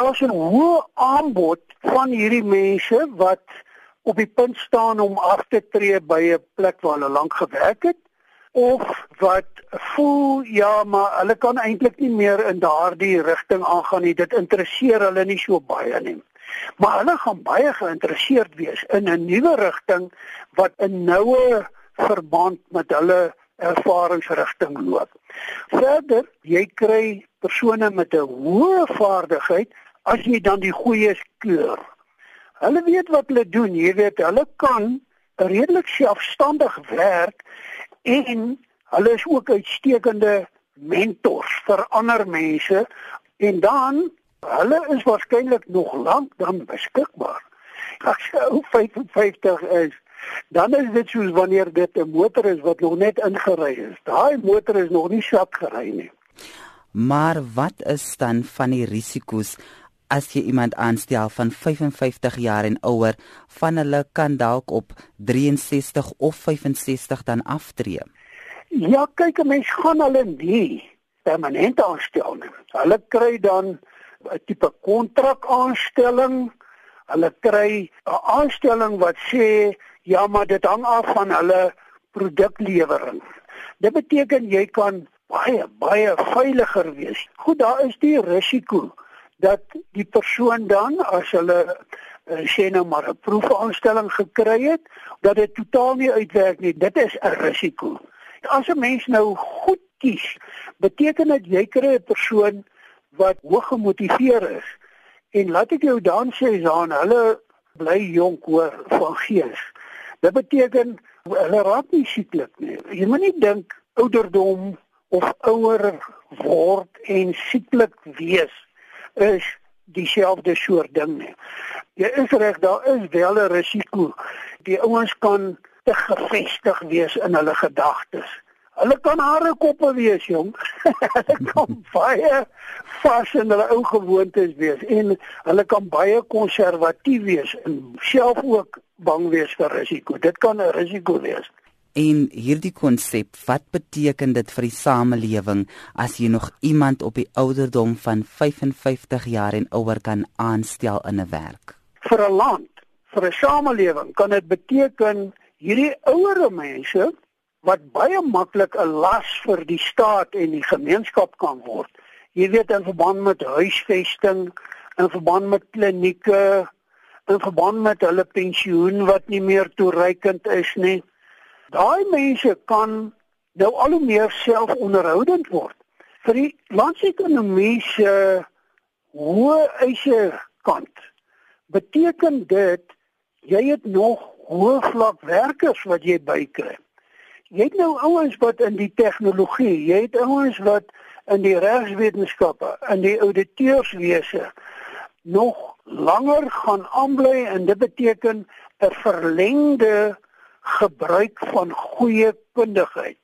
daar's 'n hoë aanbod van hierdie mense wat op die punt staan om af te tree by 'n plek waar hulle lank gewerk het of wat voel ja maar hulle kan eintlik nie meer in daardie rigting aangaan nie. Dit interesseer hulle nie so baie nie. Maar hulle gaan baie geïnteresseerd wees in 'n nuwe rigting wat 'n noue verband met hulle ervaringsrigting loop. Verder jy kry persone met 'n hoë vaardigheid as jy dan die goeies keur hulle weet wat hulle doen jy weet hulle kan redelik selfstandig werk en hulle is ook uitstekende mentors vir ander mense en dan hulle is waarskynlik nog lank dan beskikbaar. As jy 55 is, dan is dit soos wanneer dit 'n motor is wat nog net ingery is. Daai motor is nog nie sak gery nie. Maar wat is dan van die risiko's as jy iemand aanstel van 55 jaar en ouer, van hulle kan dalk op 63 of 65 dan aftree. Ja, kyk, 'n mens gaan hulle nie permanent aanstel nie. Hulle kry dan 'n tipe kontrak aanstelling. Hulle kry 'n aanstelling wat sê ja, maar dit hang af van hulle produklewering. Dit beteken jy kan baie baie veiliger wees. Goed, daar is die risiko dat die persoon dan as hulle uh, sê nou maar 'n proefaanstelling gekry het, dat dit totaal nie uitwerk nie. Dit is 'n risiko. As 'n mens nou goed kies, beteken dit jy kry 'n persoon wat hoog gemotiveer is. En laat ek jou dan sê, Jean, hulle bly jonk hoor van gees. Dit beteken hulle raak nie sieklik nie. Jy moet nie dink ouderdom of ouer word en sieklik wees is dieselfde soort ding nie. Jy is reg, daar is wel 'n risiko. Die ouens kan te gefestig wees in hulle gedagtes. Hulle kan hare koppe wees, jong. hulle kan baie vas in hulle ou gewoontes wees en hulle kan baie konservatief wees en self ook bang wees vir risiko. Dit kan 'n risiko wees. En hierdie konsep, wat beteken dit vir die samelewing as jy nog iemand op die ouderdom van 55 jaar en ouer kan aanstel in 'n werk? Vir 'n land, vir 'n samelewing kan dit beteken hierdie ouere mense wat baie maklik 'n las vir die staat en die gemeenskap kan word. Jy weet in verband met huisvesting, in verband met klinieke, in verband met hulle pensioen wat nie meer toereikend is nie Daai mense kan nou al hoe meer selfonderhoudend word. Vir die landsekonomie se hoë eise kant beteken dit jy het nog hoë vlak werkers wat jy bykry. Jy het nou ouens wat in die tegnologie, jy het ouens wat in die regswetenskappe, in die auditeurswese nog langer gaan aanbly en dit beteken 'n verlengde gebruik van goeie kundigheid.